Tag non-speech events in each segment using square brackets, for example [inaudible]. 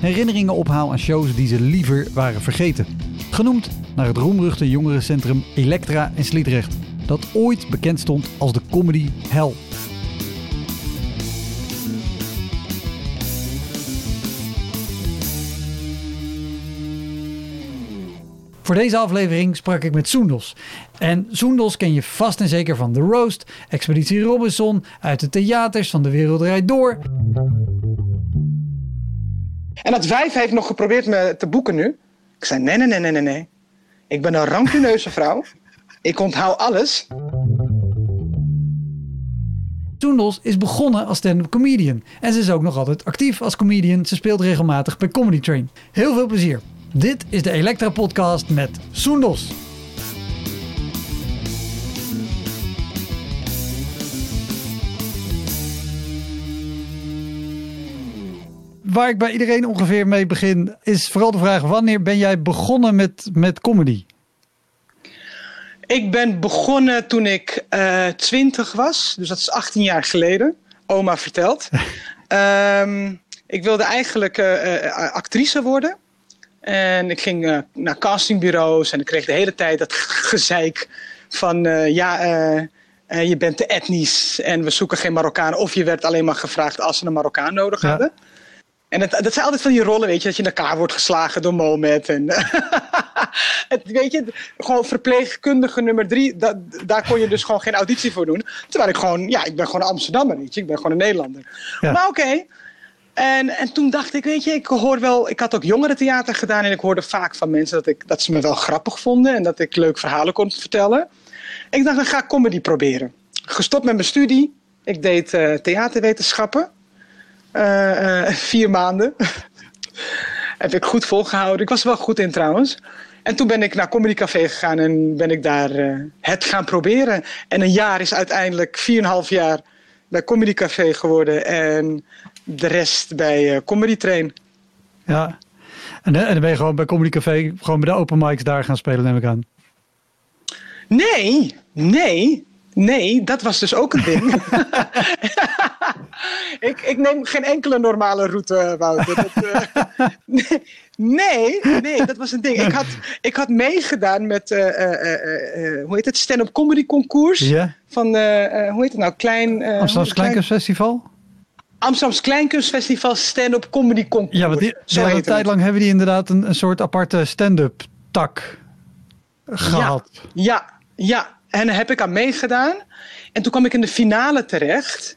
herinneringen ophaal aan shows die ze liever waren vergeten. Genoemd naar het roemruchte jongerencentrum Elektra in Sliedrecht, dat ooit bekend stond als de comedy hell. Voor deze aflevering sprak ik met Soendos. En Soendos ken je vast en zeker van The Roast, Expeditie Robinson, uit de theaters van De Wereld Rijd Door. En dat wijf heeft nog geprobeerd me te boeken nu. Ik zei, nee, nee, nee, nee, nee. Ik ben een rancuneuze vrouw. Ik onthoud alles. Soendos is begonnen als stand-up comedian. En ze is ook nog altijd actief als comedian. Ze speelt regelmatig bij Comedy Train. Heel veel plezier. Dit is de Elektra Podcast met Soendos. Waar ik bij iedereen ongeveer mee begin, is vooral de vraag: wanneer ben jij begonnen met, met comedy? Ik ben begonnen toen ik uh, 20 was. Dus dat is 18 jaar geleden. Oma vertelt. um, [laughs] ik wilde eigenlijk uh, uh, actrice worden. En ik ging uh, naar castingbureaus en ik kreeg de hele tijd dat [laughs] gezeik van uh, ja, uh, je bent te etnisch en we zoeken geen Marokkanen. Of je werd alleen maar gevraagd als ze een Marokkaan nodig ja. hadden. En dat, dat zijn altijd van die rollen, weet je, dat je in elkaar wordt geslagen door Mohamed. En [laughs] het, weet je, gewoon verpleegkundige nummer drie, daar kon je dus gewoon geen auditie voor doen. Terwijl ik gewoon, ja, ik ben gewoon een Amsterdammer, weet je, ik ben gewoon een Nederlander. Ja. Maar oké. Okay. En, en toen dacht ik, weet je, ik hoor wel, ik had ook jongerentheater gedaan en ik hoorde vaak van mensen dat, ik, dat ze me wel grappig vonden en dat ik leuk verhalen kon vertellen. Ik dacht, dan ga ik comedy proberen. Gestopt met mijn studie. Ik deed uh, theaterwetenschappen. Uh, uh, vier maanden. [laughs] Heb ik goed volgehouden. Ik was er wel goed in trouwens. En toen ben ik naar Comedy Café gegaan en ben ik daar het gaan proberen. En een jaar is uiteindelijk, vier en een half jaar bij Comedy Café geworden. En de rest bij uh, Comedy Train. Ja, en, en dan ben je gewoon bij Comedy Café, gewoon bij de open mics daar gaan spelen, neem ik aan. Nee, nee, nee, dat was dus ook een ding. [laughs] ik, ik neem geen enkele normale route, Wouter. Dat, uh, [laughs] nee, nee, dat was een ding. Ik had, ik had meegedaan met, uh, uh, hoe heet het, stand-up comedy concours. Van, hoe heet het nou, Klein... Amsterdamse Kleinkunstfestival? Amsterdams Kleinkunstfestival stand-up comedy concours. Ja, want die, Zo een tijd lang hebben die inderdaad een, een soort aparte stand-up tak gehad. Ja, ja, ja, en daar heb ik aan meegedaan. En toen kwam ik in de finale terecht.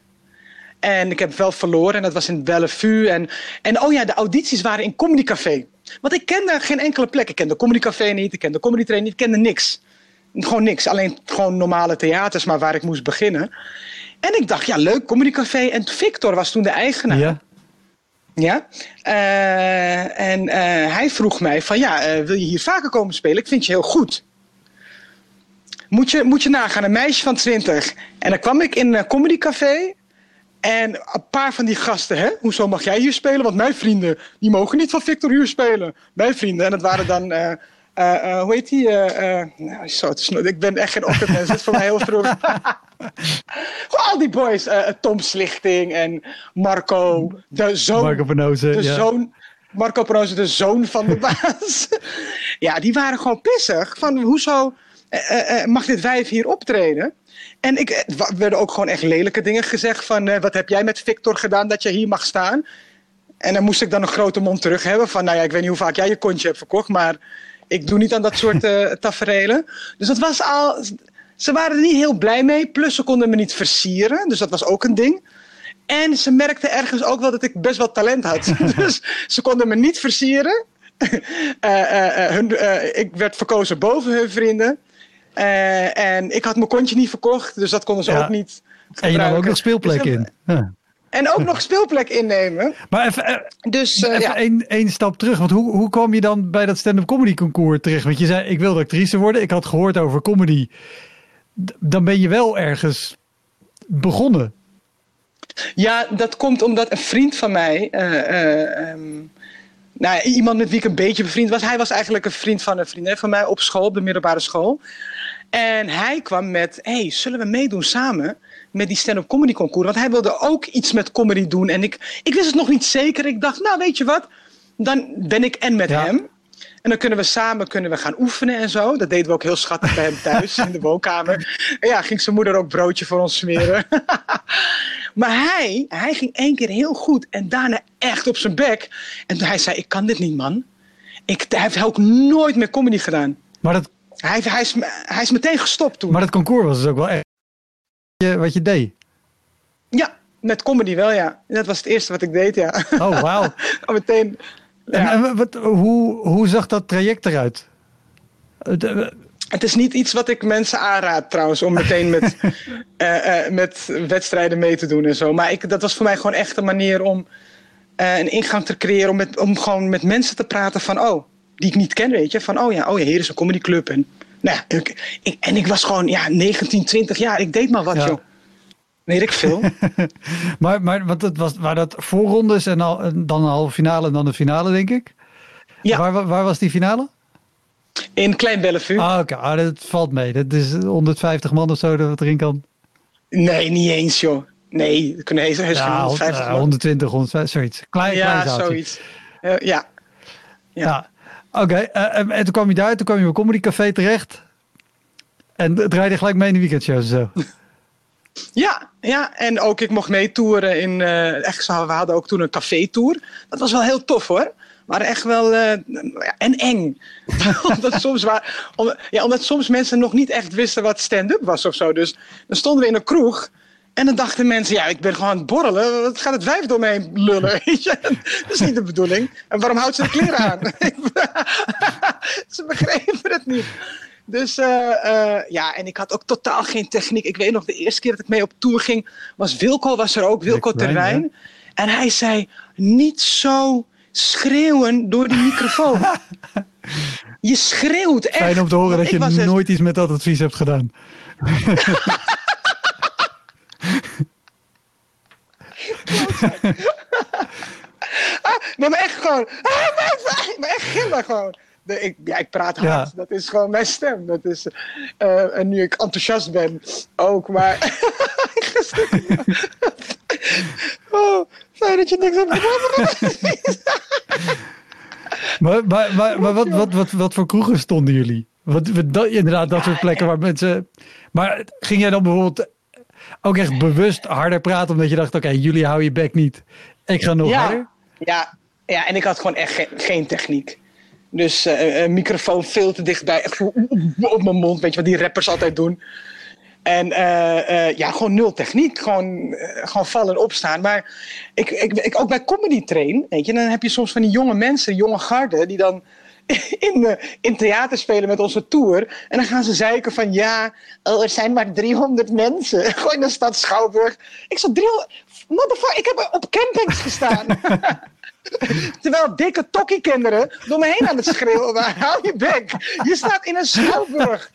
En ik heb wel verloren en dat was in Bellevue. En, en oh ja, de audities waren in Comedy Café. Want ik kende geen enkele plek. Ik kende Comedy Café niet, ik kende Comedy Train niet, ik kende niks. Gewoon niks, alleen gewoon normale theaters, maar waar ik moest beginnen. En ik dacht, ja, leuk, Comedy Café. En Victor was toen de eigenaar. Ja. Ja. Uh, en uh, hij vroeg mij van, ja, uh, wil je hier vaker komen spelen? Ik vind je heel goed. Moet je, moet je nagaan, een meisje van 20. En dan kwam ik in een Comedy Café. En een paar van die gasten, hè, hoezo mag jij hier spelen? Want mijn vrienden, die mogen niet van Victor hier spelen. Mijn vrienden. En dat waren dan... Uh, uh, hoe heet die? Uh, nou, zo, het is, ik ben echt geen ochtendmens. Het is voor mij heel vroeg. [laughs] al die boys. Tom Slichting en Marco. De zoon. Marco Penoze. De ja. zoon. Marco Penoze, de zoon van de [laughs] baas. ja, die waren gewoon pissig. Van hoezo mag dit wijf hier optreden? En ik er werden ook gewoon echt lelijke dingen gezegd. Van wat heb jij met Victor gedaan dat je hier mag staan? En dan moest ik dan een grote mond terug hebben. Van nou ja, ik weet niet hoe vaak jij je kontje hebt verkocht. Maar ik doe niet aan dat soort uh, [laughs] tafereelen. Dus dat was al. Ze waren er niet heel blij mee. Plus ze konden me niet versieren. Dus dat was ook een ding. En ze merkten ergens ook wel dat ik best wel talent had. [laughs] dus ze konden me niet versieren. uh, [laughs] hun, ik werd verkozen boven hun vrienden. En ik had mijn kontje niet verkocht. Dus dat konden ze ook niet. Gebruiken. En je nam ook nog speelplek dus in. Ja. En ook nog speelplek innemen. Maar even, dus, uh, even één, één stap terug. Want hoe, hoe kwam je dan bij dat stand-up comedy concours terecht? Want je zei, ik wilde actrice worden. Ik had gehoord over comedy. Dan ben je wel ergens begonnen. Ja, dat komt omdat een vriend van mij... Um, nou, iemand met wie ik een beetje bevriend was. Hij was eigenlijk een vriend van een vriendin van mij op school, op de middelbare school. En hij kwam met, hey, zullen we meedoen samen? met die stand-up comedy concours. Want hij wilde ook iets met comedy doen. En ik, ik wist het nog niet zeker. Ik dacht, nou weet je wat, dan ben ik en met hem. En dan kunnen we samen kunnen we gaan oefenen en zo. Dat deden we ook heel schattig bij hem thuis [laughs] in de woonkamer. En ja, ging zijn moeder ook broodje voor ons smeren. [laughs] maar hij, hij ging één keer heel goed en daarna echt op zijn bek. En hij zei, ik kan dit niet man. Ik, hij heeft ook nooit meer comedy gedaan. Maar dat... hij, hij, is, hij is meteen gestopt toen. Maar dat concours was dus ook wel echt wat je deed? Ja, met comedy wel, ja. Dat was het eerste wat ik deed, ja. Oh, wauw. [laughs] meteen. En, wat, hoe, hoe zag dat traject eruit? Het is niet iets wat ik mensen aanraad trouwens, om meteen met, uh, [laughs] uh, met wedstrijden mee te doen en zo. Maar ik, dat was voor mij gewoon echt een manier om uh, een ingang te creëren, om, met, om gewoon met mensen te praten van, oh, die ik niet ken, weet je. Van, oh ja, oh ja, hier is een comedyclub en nou ja, ik, ik, en ik was gewoon ja, 19, 20 jaar. Ik deed maar wat, ja. joh. Weet ik veel. [laughs] maar, maar want het was, waren dat voorrondes en, al, dan een halve finale en dan de finale, denk ik? Ja. Waar, waar was die finale? In Klein Bellevue. Ah, oké. Okay. Ah, dat valt mee. Dat is 150 man of zo dat erin kan. Nee, niet eens, joh. Nee, er kunnen heus, ja, 150 man. 120, 150, zoiets. Klein, ja, zoiets. Uh, ja. ja. ja. Oké, eh, en toen kwam je daar, toen kwam je bij Comedy Café terecht. En draaide gelijk mee in de weekendshow zo. [laughs] Ja, ja, en ook ik mocht meetoeren in. Uh, echt, we hadden ook toen een café-tour. Dat was wel heel tof hoor. Maar echt wel. Uh, en eng. [laughs] omdat, soms waar, om, ja, omdat soms mensen nog niet echt wisten wat stand-up was of zo. Dus dan stonden we in een kroeg. En dan dachten mensen, ja, ik ben gewoon aan het borrelen. Wat gaat het wijf door me lullen? [laughs] dat is niet de bedoeling. En waarom houdt ze de kleren aan? [laughs] ze begrepen het niet. Dus uh, uh, ja, en ik had ook totaal geen techniek. Ik weet nog, de eerste keer dat ik mee op tour ging, was Wilco was er ook, Wilco Terwijn. En hij zei, niet zo schreeuwen door die microfoon. [laughs] je schreeuwt echt. Fijn om te horen dat je nooit iets met dat advies hebt gedaan. [laughs] ah, nee, maar echt gewoon. Ah, maar echt gillen gewoon. De, ik, ja, ik praat hard. Ja. Dat is gewoon mijn stem. Dat is, uh, en nu ik enthousiast ben, ook. Maar. [laughs] oh, fijn dat je niks hebt gedaan. [laughs] maar, maar, maar, maar wat, wat, wat, wat voor kroegen stonden jullie? Wat, dat, inderdaad, dat soort plekken waar mensen. Maar ging jij dan bijvoorbeeld ook echt bewust harder praten, omdat je dacht: oké, okay, jullie houden je bek niet. Ik ga nog ja, harder? Ja, ja, en ik had gewoon echt geen, geen techniek. Dus uh, een microfoon veel te dichtbij, echt [laughs] op mijn mond, weet je wat die rappers altijd doen. En uh, uh, ja, gewoon nul techniek. Gewoon, gewoon vallen en opstaan. Maar ik, ik, ik, ook bij comedy train, weet je, dan heb je soms van die jonge mensen, jonge garden, die dan [laughs] in, in theater spelen met onze tour. En dan gaan ze zeiken van ja, oh, er zijn maar 300 mensen. [laughs] Gewoon in de stad Schouwburg. Ik zat 300... Motherfucker, ik heb op campings gestaan. [laughs] Terwijl dikke tokkiekinderen door me heen aan het schreeuwen waren. Hou je bek. Je staat in een schouwburg.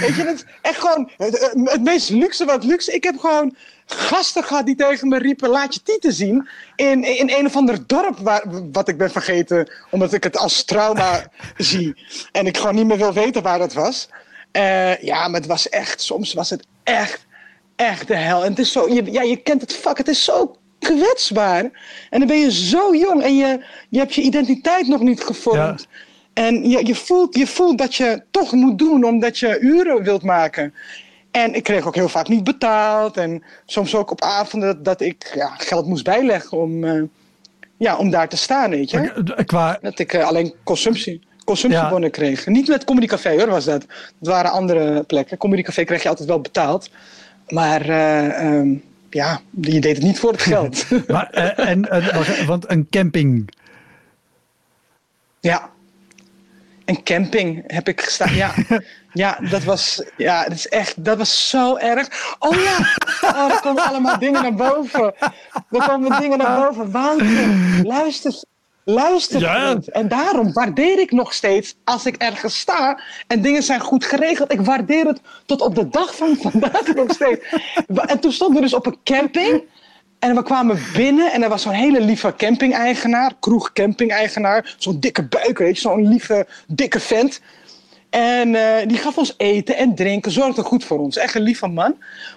Weet je, het echt gewoon het, meest luxe wat luxe. Ik heb gewoon gasten gehad die tegen me riepen: laat je tieten zien. In, in een of ander dorp waar, wat ik ben vergeten, omdat ik het als trauma zie. En ik gewoon niet meer wil weten waar dat was. Uh, ja, maar het was echt, soms was het echt, echt de hel. En het is zo, ja, je kent het vak, het is zo kwetsbaar. En dan ben je zo jong en je, je hebt je identiteit nog niet gevormd. En je, je, voelt, je voelt dat je toch moet doen omdat je uren wilt maken. En ik kreeg ook heel vaak niet betaald. En soms ook op avonden dat ik ja, geld moest bijleggen om, uh, ja, om daar te staan, weet je. Qua, dat ik uh, alleen consumptie. consumptiebonnen kreeg. Niet met Comedy Café hoor, was dat. Het waren andere plekken. Comedy Café kreeg je altijd wel betaald. Maar eh, ehm, ja, je deed het niet voor het geld. [laughs] maar, eh, en, uh, want een camping. Ja. Een camping heb ik gestaan. Ja, [laughs] ja dat was, ja, dat is echt, dat was zo erg. Oh ja, oh, er komen allemaal dingen naar boven. Er komen dingen naar boven. Wouter, luister, luister. Ja. En daarom waardeer ik nog steeds als ik ergens sta en dingen zijn goed geregeld. Ik waardeer het tot op de dag van vandaag nog steeds. [laughs] En toen stonden we dus op een camping. En we kwamen binnen en er was zo'n hele lieve camping-eigenaar, kroeg camping-eigenaar. Zo'n dikke buik, weet je, zo'n lieve, dikke vent. En uh, die gaf ons eten en drinken, zorgde goed voor ons. Echt een lieve man.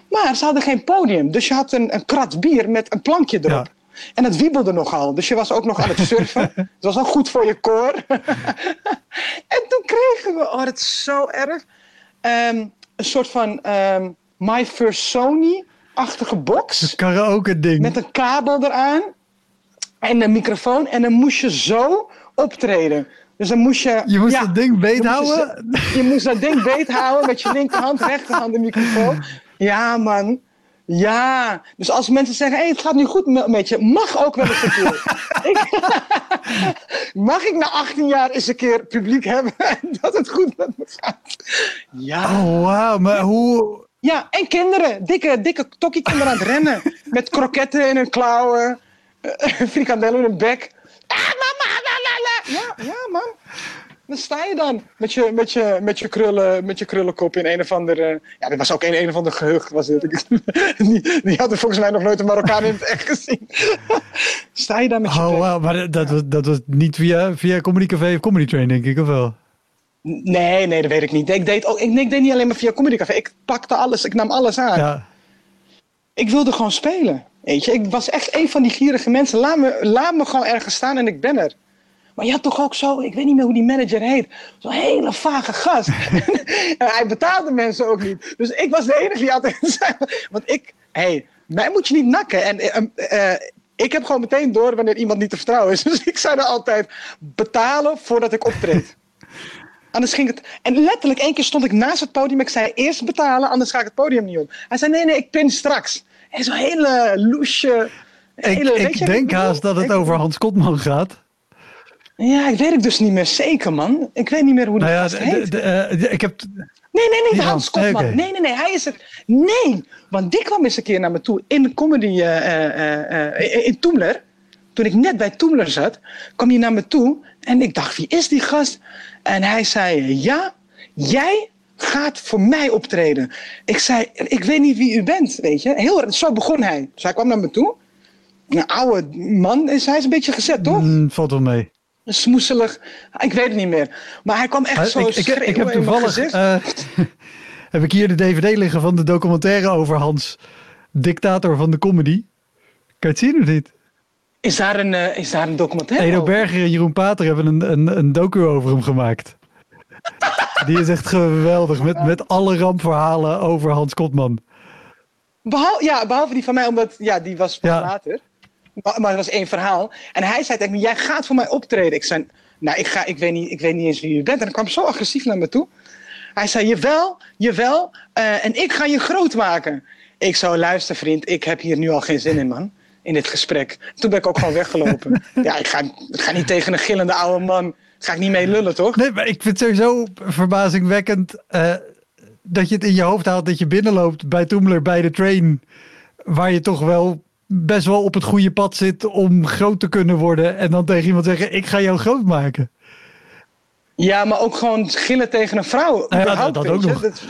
Maar ze hadden geen podium, dus je had een, een krat bier met een plankje erop. Ja. En het wiebelde nogal, dus je was ook nog aan het surfen. [laughs] het was ook goed voor je koor. [laughs] en toen kregen we, oh, dat is zo erg, um, een soort van um, My First Sony achtige box. Een [laughs] karaoke ding. Met een kabel eraan. En een microfoon. En dan moest je zo optreden. Dus dan moest je... Je moest dat ding beet houden? Je, je, moest dat ding beet houden met je linkerhand, rechterhand de microfoon. Ja, man. Ja. Dus als mensen zeggen, hey, het gaat nu goed met je, mag ook wel eens een keer. [laughs] [laughs] mag ik na 18 jaar eens een keer publiek hebben [laughs] dat het goed met me gaat? Ja. Oh, wauw. Maar hoe... Ja, en kinderen. Dikke, dikke kinderen aan het rennen. Met kroketten in hun klauwen. frikandellen in hun bek. Ah, mama, la, la, la. Ja, ja, man. Dan sta je dan met je, met je, met je, krullen, met je krullenkop in een of andere... Ja, dit was ook een, een of ander gehucht. Was dit. [laughs] die, die hadden volgens mij nog nooit een Marokkaan in het echt gezien. [laughs] sta je dan met je... Oh, wow, maar dat, was, dat was niet via, via Comedy Café of Comedy Train, denk ik, of wel? Nee, nee, dat weet ik niet. Ik deed, ook, ik, ik deed niet alleen maar via Comedy Café. Ik pakte alles, ik nam alles aan. Ja. Ik wilde gewoon spelen. Weet je, ik was echt een van die gierige mensen. Laat me, laat me gewoon ergens staan en ik ben er. Maar je had toch ook zo, ik weet niet meer hoe die manager heet, zo'n hele vage gast. en [laughs] [laughs] hij betaalde mensen ook niet. Dus ik was de enige die altijd [laughs] zei, want ik, hé, hey, mij moet je niet nakken. En uh, ik heb gewoon meteen door wanneer iemand niet te vertrouwen is. Dus ik zei er altijd, betalen voordat ik optreed. Anders ging het. En letterlijk één keer stond ik naast het podium. Ik zei eerst betalen, anders ga ik het podium niet op. Hij zei: nee, nee, ik pin straks. En zo'n hele loesje. Hele, ik, ik denk haast dat het over Hans Kotman gaat. Ja, ik weet het dus niet meer zeker, man. Ik weet niet meer hoe dat nou ja, heet. Uh, ik heb... Nee, nee, nee, Hans Kotman. Nee, nee, nee, nee, hij is het. Nee, want die kwam eens een keer naar me toe in de comedy uh, in Toemler. Toen ik net bij Toemler zat, kwam hij naar me toe en ik dacht, wie is die gast? En hij zei, ja, jij gaat voor mij optreden. Ik zei, ik weet niet wie u bent, weet je. Heel, zo begon hij. Dus hij kwam naar me toe. Een oude man is hij is een beetje gezet, toch? Mm, valt wel mee. Smoeselig. Ik weet het niet meer. Maar hij kwam echt zo ik, ik, ik heb toevallig... Uh, [laughs] heb ik hier de dvd liggen van de documentaire over Hans. Dictator van de comedy. Kan je het zien of niet? Is daar een, uh, is daar een documentaire Edo Berger en Jeroen Pater hebben een, een, een docu over hem gemaakt. [laughs] Die is echt geweldig. Met, met alle rampverhalen over Hans Kotman. Behal, ja, behalve die van mij, omdat ja, die was van ja. later. Maar, maar het was één verhaal. En hij zei tegen me, jij gaat voor mij optreden. Ik zei, nou, ik, ga, ik, weet niet, ik weet niet eens wie u bent. En hij kwam zo agressief naar me toe. Hij zei, jawel, jawel. Uh, en ik ga je groot maken. Ik zou luisteren, vriend. Ik heb hier nu al geen zin in, man in dit gesprek. Toen ben ik ook gewoon weggelopen. [laughs] ja, ik ga, ik ga niet tegen een gillende oude man. Ga ik niet mee lullen, toch? Nee, maar ik vind het sowieso verbazingwekkend uh, dat je het in je hoofd haalt dat je binnenloopt bij Toemler bij de train. Waar je toch wel best wel op het goede pad zit om groot te kunnen worden. En dan tegen iemand zeggen: Ik ga jou groot maken. Ja, maar ook gewoon gillen tegen een vrouw. Ja, dat, ook nog. Dat,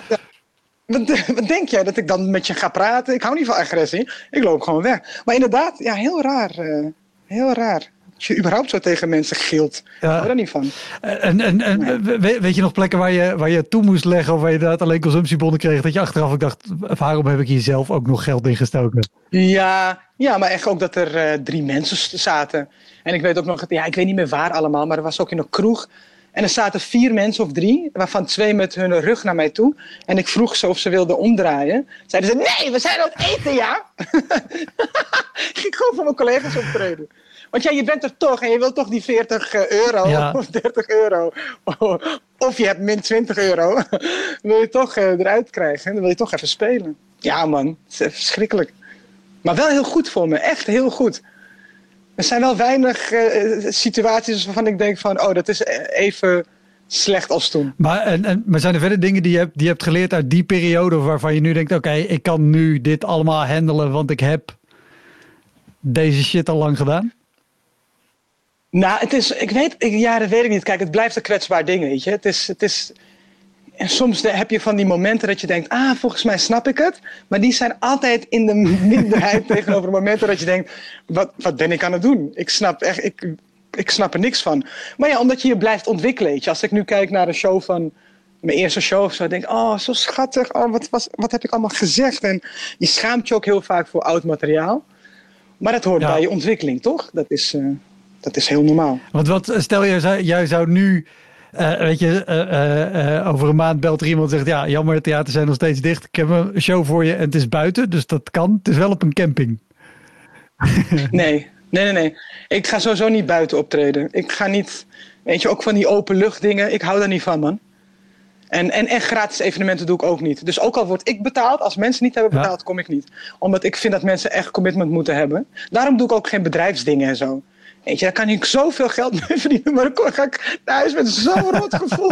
wat, wat, denk jij? Dat ik dan met je ga praten? Ik hou niet van agressie. Ik loop gewoon weg. Maar inderdaad, ja, heel raar. Uh, heel raar. Als je überhaupt zo tegen mensen gilt. Ja. Hou daar niet van. En, en, en weet je nog plekken waar je, waar je toe moest leggen... of waar je inderdaad alleen consumptiebonnen kreeg... dat je achteraf ook dacht... waarom heb ik hier zelf ook nog geld in gestoken? Ja, ja maar echt ook dat er uh, drie mensen zaten. En ik weet ook nog... Ja, ik weet niet meer waar allemaal... maar er was ook in een kroeg... En er zaten vier mensen of drie, waarvan twee met hun rug naar mij toe. En ik vroeg ze of ze wilden omdraaien. Zeiden ze, nee, we zijn aan het eten, ja. [laughs] ik ging gewoon voor mijn collega's optreden. Want ja, je bent er toch en je wilt toch die 40 euro [laughs] of 30 euro. Of je hebt min 20 euro. [laughs] wil je toch eruit krijgen. En dan wil je toch even spelen. Ja man, het is verschrikkelijk. Maar wel heel goed voor me. Echt heel goed. Er zijn wel weinig situaties waarvan ik denk van... Oh, dat is even slecht als toen. Maar, en, en, maar zijn er verder dingen die je, hebt, die je hebt geleerd uit die periode waarvan je nu denkt: oké, ik kan nu dit allemaal handelen, want ik heb deze shit al lang gedaan? Nou, het is, ik weet, ja, dat weet ik niet. Kijk, het blijft een kwetsbaar ding, weet je. Het is, het is, en soms heb je van die momenten dat je denkt, ah, volgens mij snap ik het. Maar die zijn altijd in de [laughs] minderheid tegenover momenten dat je denkt, wat, wat ben ik aan het doen? Ik snap echt, ik, ik snap er niks van. Maar ja, omdat je je blijft ontwikkelen. Weet je. Als ik nu kijk naar een show van mijn eerste show of zo, denk ik, oh, zo schattig. Oh, wat, was, wat heb ik allemaal gezegd? En je schaamt je ook heel vaak voor oud materiaal. Maar dat hoort bij je ontwikkeling, toch? Dat is, uh, dat is heel normaal. Want wat, stel je, jij zou nu, uh, weet je, uh, over een maand belt er iemand en zegt, ja, jammer, de theaters zijn nog steeds dicht. Ik heb een show voor je en het is buiten, dus dat kan. Het is wel op een camping. [laughs] nee, Nee, nee, nee. Ik ga sowieso niet buiten optreden. Ik ga niet, weet je, ook van die openlucht dingen. Ik hou daar niet van, man. En, en, en gratis evenementen doe ik ook niet. Dus ook al word ik betaald, als mensen niet hebben betaald, kom ik niet. Omdat ik vind dat mensen echt commitment moeten hebben. Daarom doe ik ook geen bedrijfsdingen en zo. Weet je, daar kan ik zoveel geld mee verdienen. Maar dan ga ik naar huis met zo'n [laughs] rot gevoel.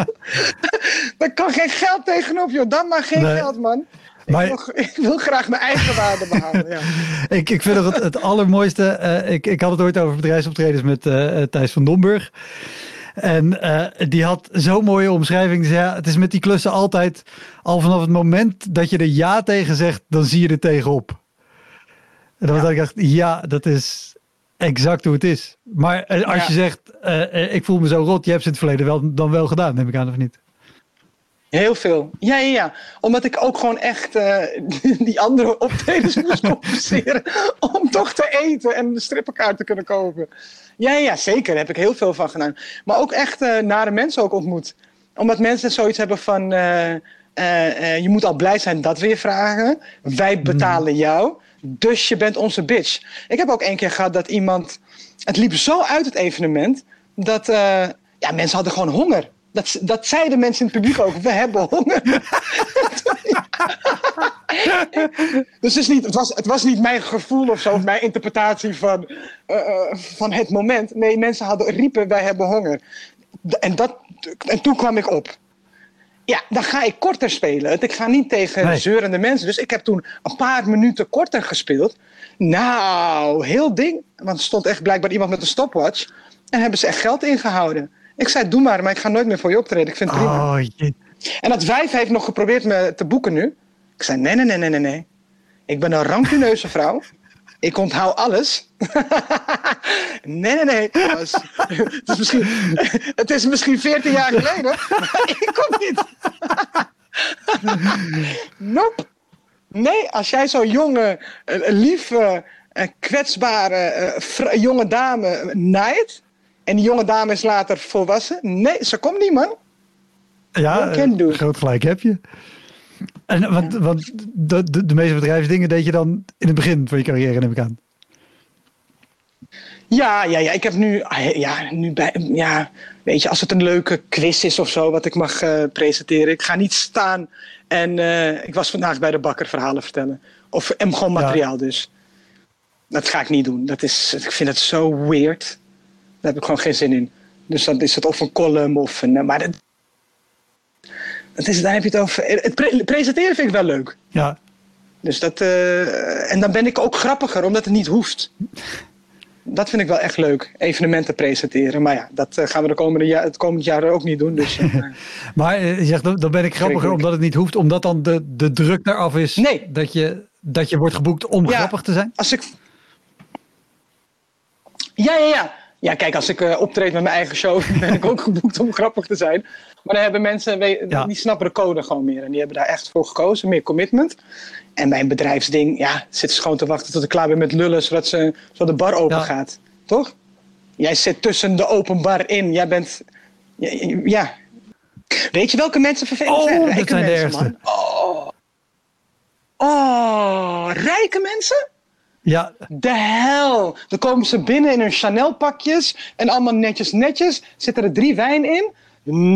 daar kan geen geld tegenop, joh. Dan maar geen geld, man. Maar, ik, wil, ik, wil, graag mijn eigen waarde behalen. Ja. [laughs] ik, ik vind het het allermooiste. Uh, ik, ik had het ooit over bedrijfsoptredens met uh, Thijs van Domburg. En uh, die had zo'n mooie omschrijving. Ja, het is met die klussen altijd al vanaf het moment dat je er ja tegen zegt, dan zie je er tegenop. En dan ja. ik echt, ja, dat is exact hoe het is. Maar als je zegt, ik voel me zo rot, je hebt ze in het verleden wel, dan wel gedaan, neem ik aan of niet? Heel veel. Ja, ja, ja. Omdat ik ook gewoon echt uh, [laughs] die andere optredens [laughs] moest compenseren. om toch te eten en de strippenkaart te kunnen kopen. Ja, ja, zeker. Daar heb ik heel veel van gedaan. Maar ook echt uh, nare mensen ook ontmoet. Omdat mensen zoiets hebben van... Uh, je moet al blij zijn dat we je vragen. Wij betalen jou. Dus je bent onze bitch. Ik heb ook één keer gehad dat iemand... Het liep zo uit het evenement... dat ja, mensen hadden gewoon honger. Dat, dat zeiden mensen in het publiek ook. We hebben honger. [laughs] dus het, is niet, het, was, het was niet mijn gevoel of zo, mijn interpretatie van, uh, van het moment. Nee, mensen hadden riepen, wij hebben honger. En, dat, en toen kwam ik op. Ja, dan ga ik korter spelen. Ik ga niet tegen nee. zeurende mensen. Dus ik heb toen een paar minuten korter gespeeld. Nou, heel ding. Want er stond echt blijkbaar iemand met een stopwatch. En hebben ze echt geld ingehouden. Ik zei, doe maar, maar ik ga nooit meer voor je optreden. Ik vind het prima. Oh, en dat wijf heeft nog geprobeerd me te boeken nu. Ik zei, nee, nee, nee, nee, nee, nee. Ik ben een rancuneuze vrouw. Ik onthoud alles. [laughs] nee, nee, nee. Het is, het is, misschien, het is misschien 14 jaar geleden, maar ik kom niet. [laughs] nope. Nee, als jij zo'n jonge, lieve, kwetsbare jonge dame naait, en die jonge dame is later volwassen. Nee, ze komt niet, man. Ja, groot gelijk heb je. En want, want de, de, de, meeste bedrijfsdingen deed je dan in het begin van je carrière, neem ik aan. Ja, ja, ja. Ik heb nu, ja, nu bij, ja, weet je, als het een leuke quiz is of zo, wat ik mag uh, presenteren. Ik ga niet staan en uh, ik was vandaag bij de bakker verhalen vertellen. Of gewoon materiaal ja. dus. Dat ga ik niet doen. Dat is, ik vind het zo weird. Daar heb ik gewoon geen zin in. Dus dan is het of een column of een. Maar dat, dat is, daar heb je het over. Het presenteren vind ik wel leuk. Ja. Dus dat. Uh, en dan ben ik ook grappiger, omdat het niet hoeft. Dat vind ik wel echt leuk, evenementen presenteren. Maar ja, dat uh, gaan we de komende ja het komend jaar ook niet doen. Dus, uh, [laughs] maar je zegt, dan ben ik grappiger omdat het niet hoeft, omdat dan de, de druk eraf is nee. dat, je, dat je wordt geboekt om ja, grappig te zijn? Als ik... Ja, ja, ja. Ja, kijk, als ik uh, optreed met mijn eigen show, [laughs] ben ik ook geboekt om grappig te zijn. Maar dan hebben mensen, die snappen de code gewoon meer. En die hebben daar echt voor gekozen, meer commitment. En mijn bedrijfsding, ja, zitten ze gewoon te wachten tot ik klaar ben met lullen, zodat, ze, zodat de bar open gaat. Toch? Jij zit tussen de open bar in. Jij bent, ja. Weet je welke mensen vervelend oh, zijn? Rijke dat zijn mensen, de man. Oh. oh, rijke mensen? Ja. De hel! Dan komen ze binnen in hun Chanel pakjes en allemaal netjes netjes. Zitten er drie wijn in.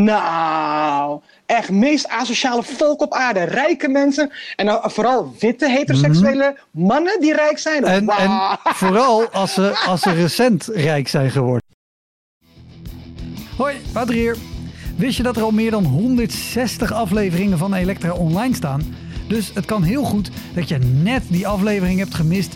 Nou, echt meest asociale volk op aarde. Rijke mensen en dan vooral witte heteroseksuele mannen die rijk zijn. En, Wauw. en vooral als ze, als ze recent rijk zijn geworden. Hoi, Wouter hier. Wist je dat er al meer dan 160 afleveringen van Elektra online staan? Dus het kan heel goed dat je net die aflevering hebt gemist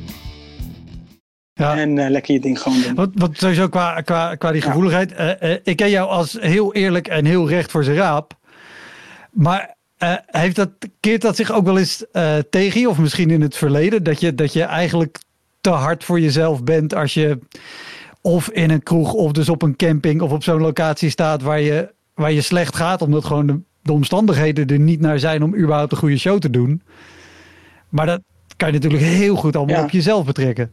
Ja. En eh, lekker je ding gewoon doen. Wat, wat sowieso qua, qua, qua die gevoeligheid. eh, eh, ik ken jou als heel eerlijk en heel recht voor zijn raap. Maar heeft dat, keert dat zich ook wel eens tegen je? Of misschien in het verleden? Dat je, dat je eigenlijk te hard voor jezelf bent als je of in een kroeg of dus op een camping of op zo'n locatie staat waar je, waar je slecht gaat. Omdat gewoon de, de omstandigheden er niet naar zijn om überhaupt een goede show te doen. Maar dat kan je natuurlijk heel goed allemaal Ja. op jezelf betrekken.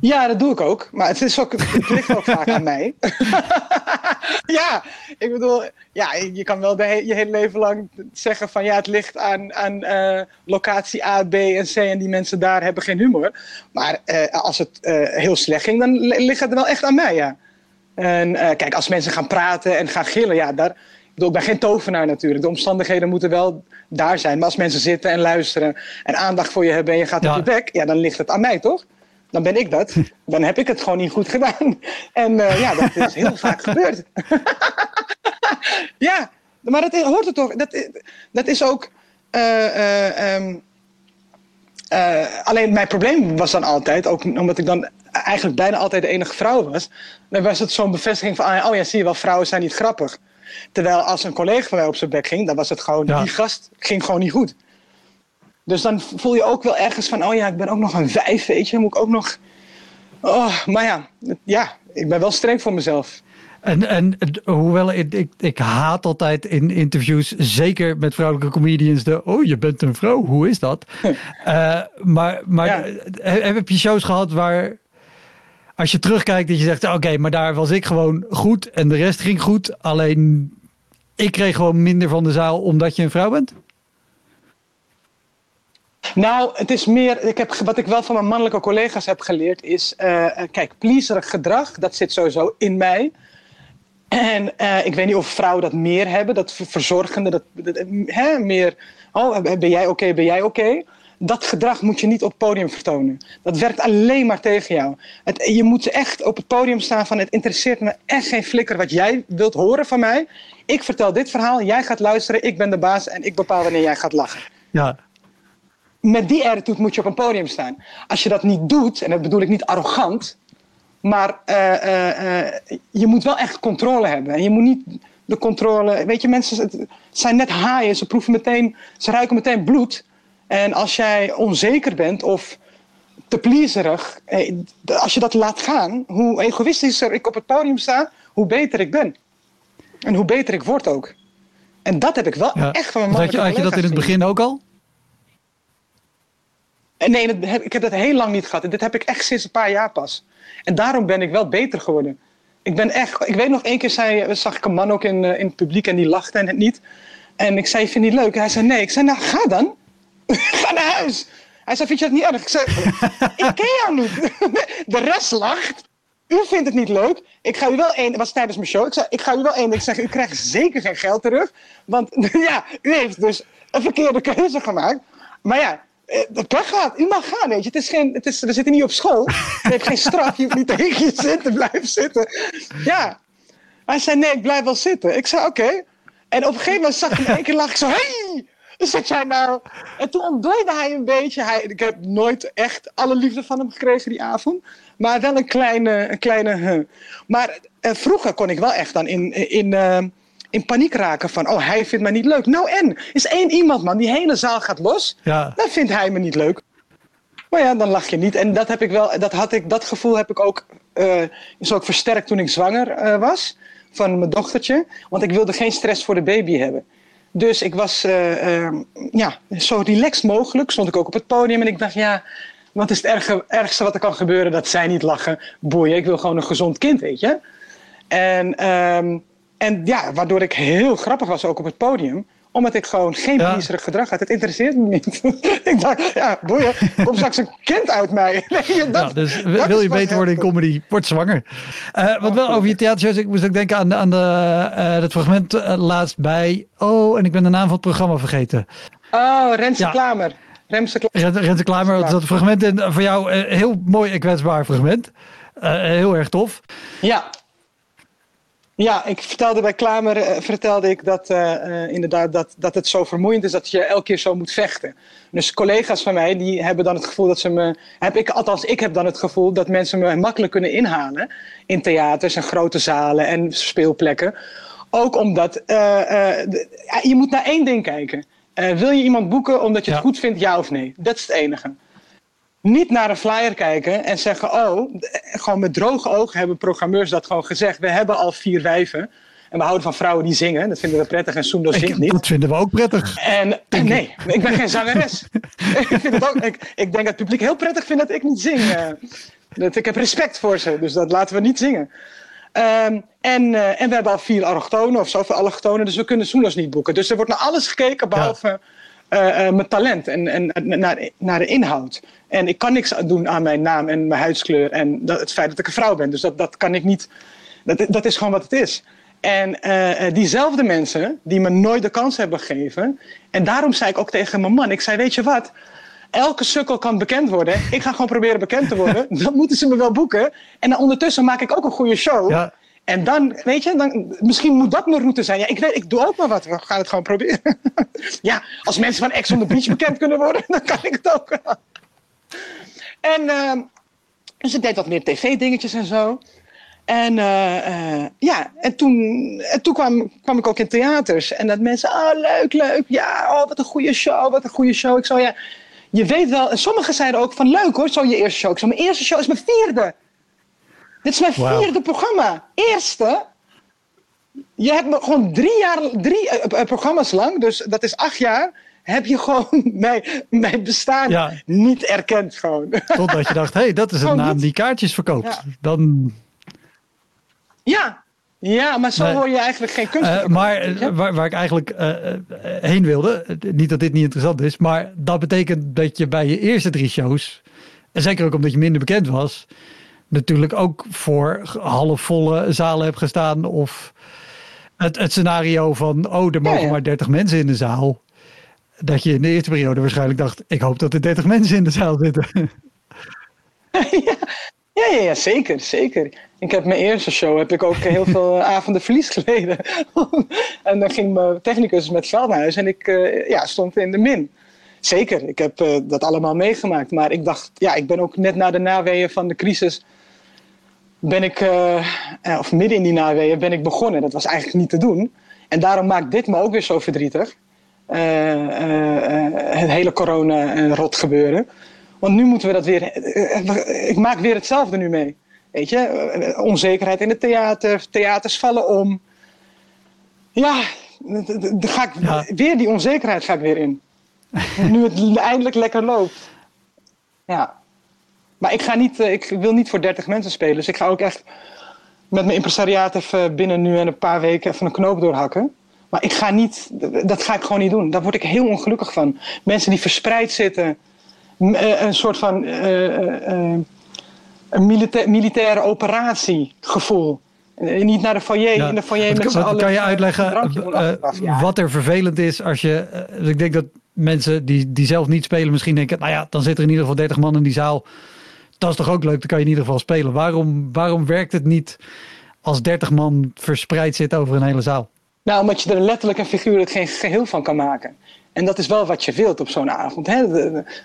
Ja, dat doe ik ook. Maar het, is ook, het ligt ook vaak aan mij. [laughs] ja, ik bedoel, ja, je kan wel de he- je hele leven lang zeggen van ja, het ligt aan, aan eh, locatie A, B en C en die mensen daar hebben geen humor. Maar eh, als het eh, heel slecht ging, dan li- ligt het wel echt aan mij, ja. En eh, kijk, als mensen gaan praten en gaan gillen, ja, daar, ik bedoel, ik ben geen tovenaar natuurlijk. De omstandigheden moeten wel daar zijn. Maar als mensen zitten en luisteren en aandacht voor je hebben en je gaat Ja. op je bek, ja, dan ligt het aan mij, toch? Dan ben ik dat. Dan heb ik het gewoon niet goed gedaan. En eh, ja, dat is heel vaak gebeurd. [laughs] ja, maar dat hoort er toch. Dat, is- dat is ook. eh, eh, ehm, eh, alleen mijn probleem was dan altijd, ook omdat ik dan eigenlijk bijna altijd de enige vrouw was, dan was het zo'n bevestiging van, oh ja, zie je wel, vrouwen zijn niet grappig. Terwijl als een collega van mij op zijn bek ging, dan was het gewoon, Ja. die gast ging gewoon niet goed. Dus dan voel je ook wel ergens van, oh ja, ik ben ook nog een vijf, weet je, moet ik ook nog... Oh, maar ja, ja, ik ben wel streng voor mezelf. En, en hoewel ik, ik, ik haat altijd in interviews, zeker met vrouwelijke comedians, de oh, je bent een vrouw, hoe is dat? [laughs] Eh, maar maar Ja. heb je shows gehad waar, als je terugkijkt, dat je zegt, oké, maar daar was ik gewoon goed en de rest ging goed, alleen ik kreeg gewoon minder van de zaal omdat je een vrouw bent? Nou, het is meer, ik heb, wat ik wel van mijn mannelijke collega's heb geleerd is, eh, eh, kijk, pleaserig gedrag, dat zit sowieso in mij. En eh, ik weet niet of vrouwen dat meer hebben, dat ver- verzorgende, dat, hè, meer, oh, ben jij oké, ben jij oké? Dat gedrag moet je niet op het podium vertonen. Dat werkt alleen maar tegen jou. Het, je moet echt op het podium staan van het interesseert me echt geen flikker wat jij wilt horen van mij. Ik vertel dit verhaal, jij gaat luisteren, ik ben de baas en ik bepaal wanneer jij gaat lachen Ja, met die attitude moet je op een podium staan. Als je dat niet doet, en dat bedoel ik niet arrogant, maar eh, eh, eh, je moet wel echt controle hebben. En je moet niet de controle. Weet je, mensen zijn net haaien, ze proeven meteen, ze ruiken meteen bloed. En als jij onzeker bent of te pleaserig, als je dat laat gaan, hoe egoïstischer ik op het podium sta, hoe beter ik ben. En hoe beter ik word ook. En dat heb ik wel ja. echt van mijn had, je, mannelijke had je dat in het begin ook al? Nee, ik heb dat heel lang niet gehad. En dit heb ik echt sinds een paar jaar pas. En daarom ben ik wel beter geworden. Ik ben echt. Ik weet nog één keer zei, zag ik een man ook in, eh, in het publiek en die lachte en het niet. En ik zei: Vind je het leuk? En hij zei: Nee. Ik zei: Nou, ga dan. [laughs] ga naar huis. Hij zei: Vind je dat niet erg? Ik zei: Ik ken jou niet. [laughs] De rest lacht. U vindt het niet leuk. Ik ga u wel één. Het was tijdens mijn show. Ik zei: Ik ga u wel één. Ik zeg: U krijgt zeker geen geld terug. Want [laughs] ja, u heeft dus een verkeerde keuze gemaakt. Maar ja, eh, de pech gaat. U mag gaan, weet je. Het is geen, het is, we zitten niet op school. [laughs] Je hebt geen straf. Je hoeft niet tegen je zin te blijven zitten. Ja. Hij zei, nee, ik blijf wel zitten. Ik zei, oké. En op een gegeven moment zag ik hem in één keer lachen. Ik zo, hey! Ik zei nou... En toen ontdooide hij een beetje. Hij, ik heb nooit echt alle liefde van hem gekregen die avond. Maar wel een kleine... Een kleine huh. Maar eh, vroeger kon ik wel echt dan in... in eh, in paniek raken van, oh, hij vindt mij niet leuk. Nou en, is één iemand, man, die hele zaal gaat los. Ja. Dan vindt hij me niet leuk. Maar ja, dan lach je niet. En dat heb ik wel, dat had ik, dat gevoel heb ik ook, eh, is ook versterkt toen ik zwanger eh, was. van mijn dochtertje. Want ik wilde geen stress voor de baby hebben. Dus ik was uh, uh, ja, zo relaxed mogelijk. Stond ik ook op het podium en ik dacht, ja, wat is het erge, ergste wat er kan gebeuren? Dat zij niet lachen. Boeien, ik wil gewoon een gezond kind, weet je. En, um, en ja, waardoor ik heel grappig was ook op het podium omdat ik gewoon geen ja. gedrag had. Het interesseert me niet. [laughs] ik dacht, ja, boeien, kom straks een kind uit mij. [laughs] Nee, dat, ja, dus wil je beter worden in comedy, word zwanger. Uh, wat wel over je theatershows, ik moest ook denken aan, aan de, uh, het fragment uh, laatst bij, oh, en ik ben de naam van het programma vergeten. Oh, Renze ja. Klamer. Remse Klamer. Renze Klamer, dat fragment en voor jou een heel mooi en kwetsbaar fragment. heel erg tof. Ja, ja, ik vertelde bij Klamer uh, vertelde ik dat, uh, inderdaad, dat, dat het zo vermoeiend is dat je elke keer zo moet vechten. Dus collega's van mij die hebben dan het gevoel dat ze me. Heb ik, althans, ik heb dan het gevoel dat mensen me makkelijk kunnen inhalen. In theaters en grote zalen en speelplekken. Ook omdat je moet naar één ding kijken. wil je iemand boeken omdat je het goed vindt, ja of nee? Dat is het enige niet naar een flyer kijken en zeggen: Oh, gewoon met droge ogen hebben programmeurs dat gewoon gezegd. We hebben al vier wijven. En we houden van vrouwen die zingen. Dat vinden we prettig en Soendo zingt niet. Dat vinden we ook prettig. En, nee, ik ben geen zangeres. [laughs] ik, vind het ook, ik, ik, denk dat het publiek heel prettig vindt dat ik niet zing. Uh, dat, ik heb respect voor ze, dus dat laten we niet zingen. Um, en, uh, en we hebben al vier allochtonen of zoveel allochtonen, dus we kunnen Soendos niet boeken. Dus er wordt naar alles gekeken behalve ja. Uh, uh, mijn talent en, en naar, naar de inhoud. En ik kan niks doen aan mijn naam en mijn huidskleur en dat, het feit dat ik een vrouw ben. Dus dat, dat kan ik niet. Dat, dat is gewoon wat het is. En uh, diezelfde mensen die me nooit de kans hebben gegeven. En daarom zei ik ook tegen mijn man: ik zei, weet je wat? Elke sukkel kan bekend worden. Ik ga gewoon proberen bekend te worden. [laughs] Dan moeten ze me wel boeken. En dan ondertussen maak ik ook een goede show. Ja. En dan, weet je, dan, misschien moet dat mijn route zijn. Ja, ik weet, ik doe ook maar wat. We gaan het gewoon proberen. [laughs] ja, als mensen van Ex on the Beach [laughs] bekend kunnen worden, dan kan ik het ook. En uh, dus ik deed wat meer tv-dingetjes en zo. En uh, uh, ja, en toen, en toen kwam, kwam ik ook in theaters. En dat mensen, oh leuk, leuk. Ja, oh wat een goede show, wat een goede show. Ik zo, ja, je weet wel. En sommigen zeiden ook van leuk hoor, zo je eerste show. Ik zo, mijn eerste show is mijn vierde. Dit is mijn wow. vierde programma. Eerste. Je hebt me gewoon drie jaar, drie uh, programma's lang, dus dat is acht jaar heb je gewoon [laughs] mijn, mijn bestaan ja. niet erkend. Gewoon. Totdat je dacht, hé, hey, dat is een naam die kaartjes verkoopt. Ja. Dan... Ja. ja, maar zo nee. hoor je eigenlijk geen kunst. Uh, maar waar, waar, ik eigenlijk uh, heen wilde, niet dat dit niet interessant is, maar dat betekent dat je bij je eerste drie shows, en zeker ook omdat je minder bekend was, natuurlijk ook voor halfvolle zalen hebt gestaan of het, het scenario van, oh, er mogen ja, ja. maar 30 mensen in de zaal dat je in de eerste periode waarschijnlijk dacht: ik hoop dat er 30 mensen in de zaal zitten. [laughs] ja, ja, ja, zeker, zeker. Ik heb mijn eerste show heb ik ook heel veel avonden verlies geleden. [laughs] en dan ging mijn technicus met geld naar huis en ik uh, ja, stond in de min. Zeker, ik heb uh, dat allemaal meegemaakt. Maar ik dacht, ja, ik ben ook net na de naweeën van de crisis. Ben ik, uh, of midden in die naweeën, ben ik begonnen. Dat was eigenlijk niet te doen. En daarom maakt dit me ook weer zo verdrietig. Uh, het hele corona-rot gebeuren. Want nu moeten we dat weer. Ik maak weer hetzelfde nu mee. Weet je, onzekerheid in het theater, theaters vallen om. Ja, dan ga ik ja. weer die onzekerheid ga ik weer in. nu het eindelijk lekker loopt. Ja. Maar ik, ga niet, ik wil niet voor 30 mensen spelen. Dus ik ga ook echt met mijn impresariaat even binnen nu en een paar weken even een knoop doorhakken. Maar ik ga niet, dat ga ik gewoon niet doen. Daar word ik heel ongelukkig van. Mensen die verspreid zitten, eh, een soort van uh, uh, een milita militaire operatiegevoel. Niet naar de foyer, ja. in de foyer met z'n allen. Kan je uitleggen ja. wat er vervelend is als je... ik denk dat mensen die, die zelf niet spelen misschien denken... nou ja, dan zit er in ieder geval 30 man in die zaal. Dat is toch ook leuk, dan kan je in ieder geval spelen. Waarom, waarom werkt het niet als 30 man verspreid zit over een hele zaal? Nou, omdat je er letterlijk en figuurlijk geen geheel van kan maken. En dat is wel wat je wilt op zo'n avond.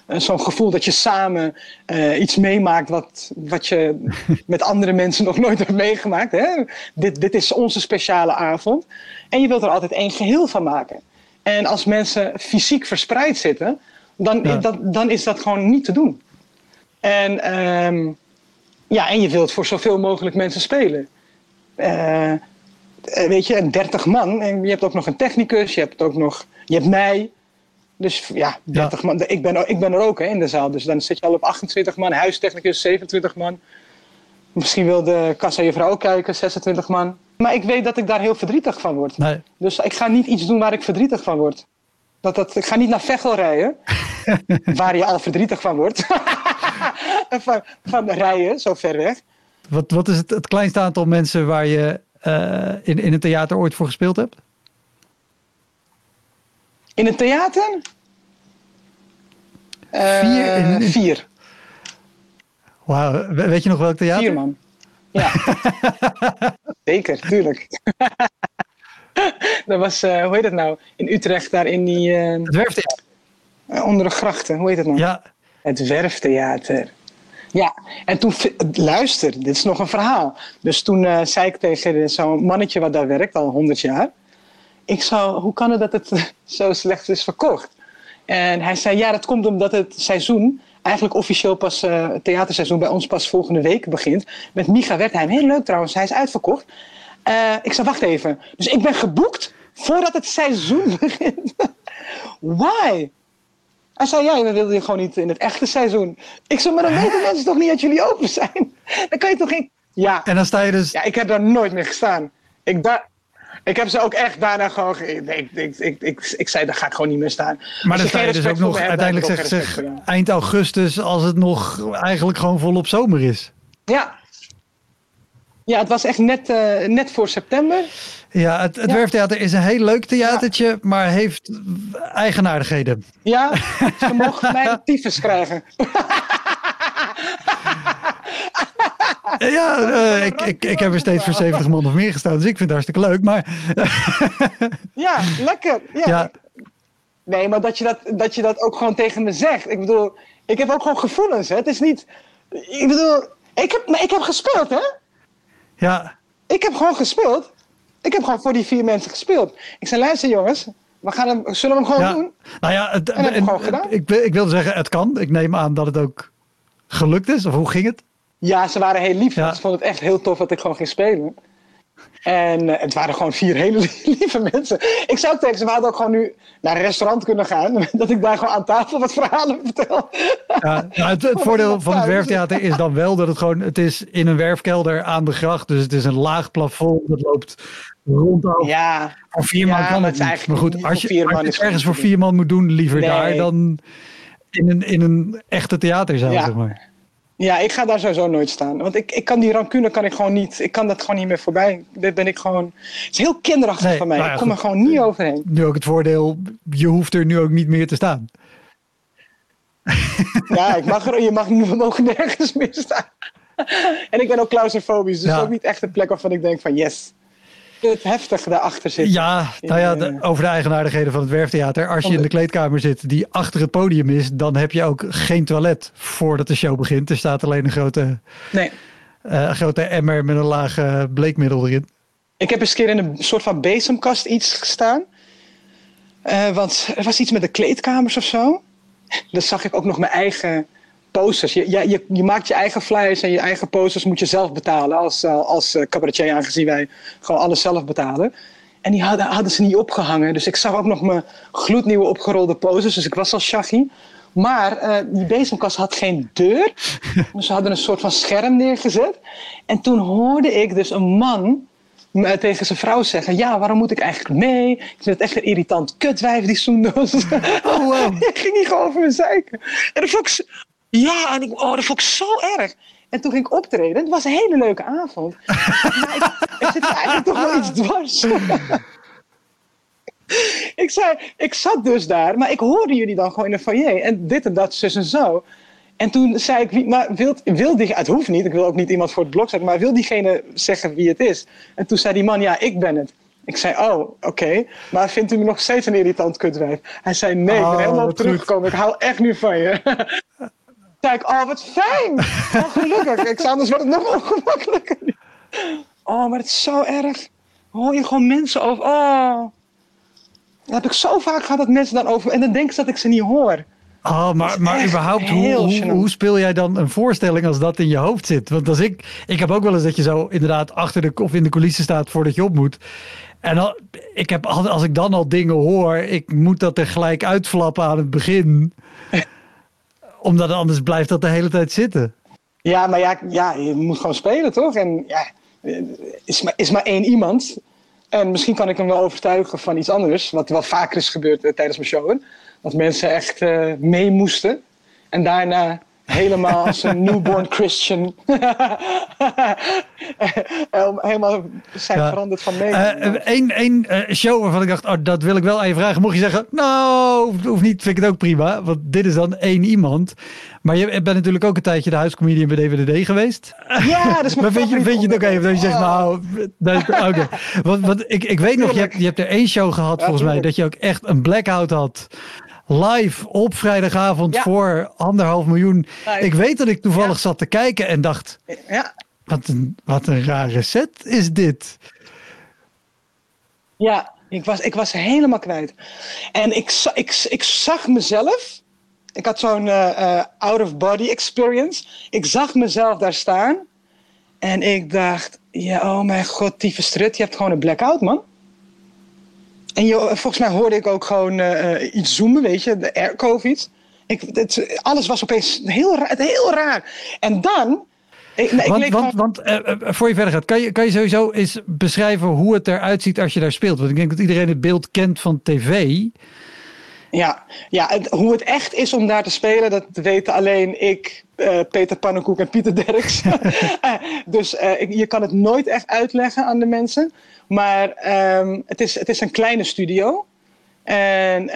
Zo'n gevoel dat je samen uh, iets meemaakt wat, wat je [laughs] met andere mensen nog nooit hebt meegemaakt. Hè? Dit, dit is onze speciale avond. En je wilt er altijd één geheel van maken. En als mensen fysiek verspreid zitten, dan, ja. dat, dan is dat gewoon niet te doen. En, um, ja, en je wilt voor zoveel mogelijk mensen spelen. Uh, eh, weet je, 30 man. En je hebt ook nog een technicus, je hebt ook nog, je hebt mij. Dus ja, 30 man. Ik ben, ik ben er ook hè, in de zaal. Dus dan zit je al op 28 man, huistechnicus 27 man. Misschien wil de kassa je vrouw kijken, 26 man. Maar ik weet dat ik daar heel verdrietig van word. Nee. Dus ik ga niet iets doen waar ik verdrietig van word. Dat, dat, ik ga niet naar Veghel rijden, [laughs] waar je al verdrietig van wordt. [laughs] [laughs] van, van rijden, zo ver weg. Wat, wat is het, het kleinste aantal mensen waar je uh, in, in een theater ooit voor gespeeld hebt? In een theater? Vier. In, in... vier. Wauw, weet je nog welk theater? Vier man. Ja. [laughs] Zeker, tuurlijk. [laughs] dat was, uh, hoe heet het nou? In Utrecht, daar in die... Uh, het Werftheater. onder de grachten, hoe heet het nou? Ja. Het Werftheater. Ja, en toen, luister, dit is nog een verhaal. Dus toen uh, zei ik tegen zo'n mannetje wat daar werkt, al honderd jaar. Ik zou, hoe kan het dat het [laughs] zo slecht is verkocht? En hij zei, ja, dat komt omdat het seizoen, eigenlijk officieel pas, uh, het theaterseizoen bij ons pas volgende week begint. Met Micha Wertheim. Heel leuk trouwens, hij is uitverkocht. Uh, ik zei, wacht even. Dus ik ben geboekt voordat het seizoen [laughs] begint. Why? Hij zei, ja, we wilden je gewoon niet in het echte seizoen. Ik zei, maar dan weten [laughs] mensen toch niet dat jullie open zijn? [laughs] Dan kan je toch geen... Ja. En dan sta je dus... Ja, ik heb daar nooit meer gestaan. Ik, da ik heb ze ook echt daarna gewoon... Ik, ik, ik, ik, ik, ik zei, daar ga ik gewoon niet meer staan. Maar dan sta je dus ook nog... Uiteindelijk zegt zeg, eind augustus, als het nog eigenlijk gewoon volop zomer is. Ja. Ja, het was echt net, uh, net voor september. Ja, het, het ja. Werftheater is een heel leuk theatertje, ja. maar heeft eigenaardigheden. Ja, [laughs] ze mogen mij tyfus krijgen. ja, [laughs] uh, ik, ik, ik heb er steeds voor 70 man of meer gestaan, dus ik vind het hartstikke leuk. Maar... [laughs] ja, lekker. Ja. ja. Nee, maar dat je dat, dat je dat ook gewoon tegen me zegt. Ik bedoel, ik heb ook gewoon gevoelens. Hè? Het is niet. Ik bedoel, ik heb, maar ik heb gespeeld, hè? Ja. Ik heb gewoon gespeeld. Ik heb gewoon voor die vier mensen gespeeld. Ik zei, luister jongens, we gaan hem, zullen we hem gewoon ja. doen? Nou ja, het, en, en, gewoon gedaan. Ik, ik wilde zeggen, het kan. Ik neem aan dat het ook gelukt is. Of hoe ging het? Ja, ze waren heel lief. Ja. Ze vonden het echt heel tof dat ik gewoon ging spelen. En uh, het waren gewoon vier hele [laughs] lieve mensen. Ik zou tegen ze, we hadden ook gewoon nu naar een restaurant kunnen gaan. [laughs] Dat ik daar gewoon aan tafel wat verhalen vertel. Ja, nou, het, het [laughs] voordeel van het werftheater is dan wel dat het gewoon, het is in een werfkelder aan de gracht. Dus het is een laag plafond. Dat loopt rondom. Ja. Voor vier man kan het, niet. Maar goed, als je, als je ergens voor vier man moet doen, liever nee. daar dan in een, in een echte theaterzaal, ja. zeg maar. Ja, ik ga daar sowieso nooit staan. Want ik, ik kan die rancune kan ik gewoon niet. Ik kan dat gewoon niet meer voorbij. Dit ben ik gewoon. Het is heel kinderachtig nee, van mij. Nou ja, ik kom goed. er gewoon niet overheen. Nu ook het voordeel, je hoeft er nu ook niet meer te staan. Ja, [laughs] ik mag er, je mag, we mogen nergens meer staan. En ik ben ook claustrofobisch, dus ja. ook niet echt een plek waarvan ik denk van yes. Het heftige daarachter zit. Ja, nou ja, de, over de eigenaardigheden van het werftheater. Als je in de kleedkamer zit die achter het podium is, dan heb je ook geen toilet voordat de show begint. Er staat alleen een grote, nee. uh, grote emmer met een laag uh, bleekmiddel erin. Ik heb eens een keer in een soort van bezemkast iets gestaan. Uh, want er was iets met de kleedkamers of zo. Dan zag ik ook nog mijn eigen posters. Je, je, je, je, maakt je eigen flyers en je eigen posters moet je zelf betalen als, als cabaretier, aangezien wij gewoon alles zelf betalen. En die hadden, hadden ze niet opgehangen. Dus ik zag ook nog mijn gloednieuwe opgerolde posters. Dus ik was al shaggy. Maar uh, die bezemkast had geen deur. [laughs] Dus ze hadden een soort van scherm neergezet. En toen hoorde ik dus een man tegen zijn vrouw zeggen: Ja, waarom moet ik eigenlijk mee? Ik vind het echt een irritant kutwijf, die Soendos. Oh, wow. [laughs] ik ging niet gewoon over mijn zeiken. En dat vond ik, ja, en ik, oh, dat vond ik zo erg. En toen ging ik optreden. Het was een hele leuke avond. [laughs] maar ik, er zit eigenlijk toch wel iets dwars. [laughs] ik zei, ik zat dus daar, maar ik hoorde jullie dan gewoon in de foyer. En dit en dat, zus en zo. En toen zei ik, maar wil, wil die, het hoeft niet, ik wil ook niet iemand voor het blok zetten, maar wil diegene zeggen wie het is? En toen zei die man, ja, ik ben het. Ik zei, oh, oké, okay. maar vindt u me nog steeds een irritant kutwijf? Hij zei, nee, ik ben Oh, helemaal teruggekomen, ik hou echt nu van je. [laughs] zei ik, oh, wat fijn. Oh, gelukkig. Ik zei, anders wordt het nog ongemakkelijker. Oh, maar het is zo erg. Hoor je gewoon mensen over... Oh. Dat heb ik zo vaak gehad dat mensen dan over... En dan denken ze dat ik ze niet hoor. Oh, maar, maar überhaupt, hoe, hoe, hoe, speel jij dan een voorstelling als dat in je hoofd zit? Want als ik, ik heb ook wel eens dat je zo inderdaad achter de of in de coulissen staat voordat je op moet. En al, ik heb, als ik dan al dingen hoor, ik moet dat er gelijk uitflappen aan het begin. Omdat anders blijft dat de hele tijd zitten. Ja, maar ja, ja, je moet gewoon spelen, toch? En ja, is maar, is maar één iemand. En misschien kan ik hem wel overtuigen van iets anders. Wat wel vaker is gebeurd eh, tijdens mijn show. Dat mensen echt uh, mee moesten. En daarna helemaal als een newborn Christian. [laughs] helemaal zijn veranderd van mee. Eén uh, uh, show waarvan ik dacht, oh, dat wil ik wel even vragen. Mocht je zeggen, nou, hoeft niet, vind ik het ook prima. Want dit is dan één iemand. Maar je bent natuurlijk ook een tijdje de huiscomedian bij DVDD geweest. Ja, dat is [laughs] Maar vind je, vind je het ook even dat je zegt, nou, oké. Okay. Want, want ik, ik weet nog, je hebt, je hebt er één show gehad volgens mij, dat je ook echt een blackout had live op vrijdagavond voor anderhalf miljoen. ik weet dat ik toevallig zat te kijken en dacht: ja. wat, een, wat een rare set is dit. Ja, ik was, ik was helemaal kwijt. En ik, ik, ik zag mezelf. Ik had zo'n uh, out-of-body experience. Ik zag mezelf daar staan. En ik dacht: ja, oh mijn god, die strut, je hebt gewoon een blackout, man. En je, volgens mij hoorde ik ook gewoon uh, iets zoomen, weet je, de air-covid. Ik, het, alles was opeens heel, raar, heel raar. En dan. Ik, nee, want, want, want uh, voor je verder gaat, kan je, kan je sowieso eens beschrijven hoe het eruit ziet als je daar speelt? Want ik denk dat iedereen het beeld kent van tv. Ja, ja hoe het echt is om daar te spelen, dat weten alleen ik, uh, Peter Pannenkoek en Pieter Derks. [laughs] [laughs] dus uh, ik, je kan het nooit echt uitleggen aan de mensen. Maar um, het, is, het is een kleine studio. En uh,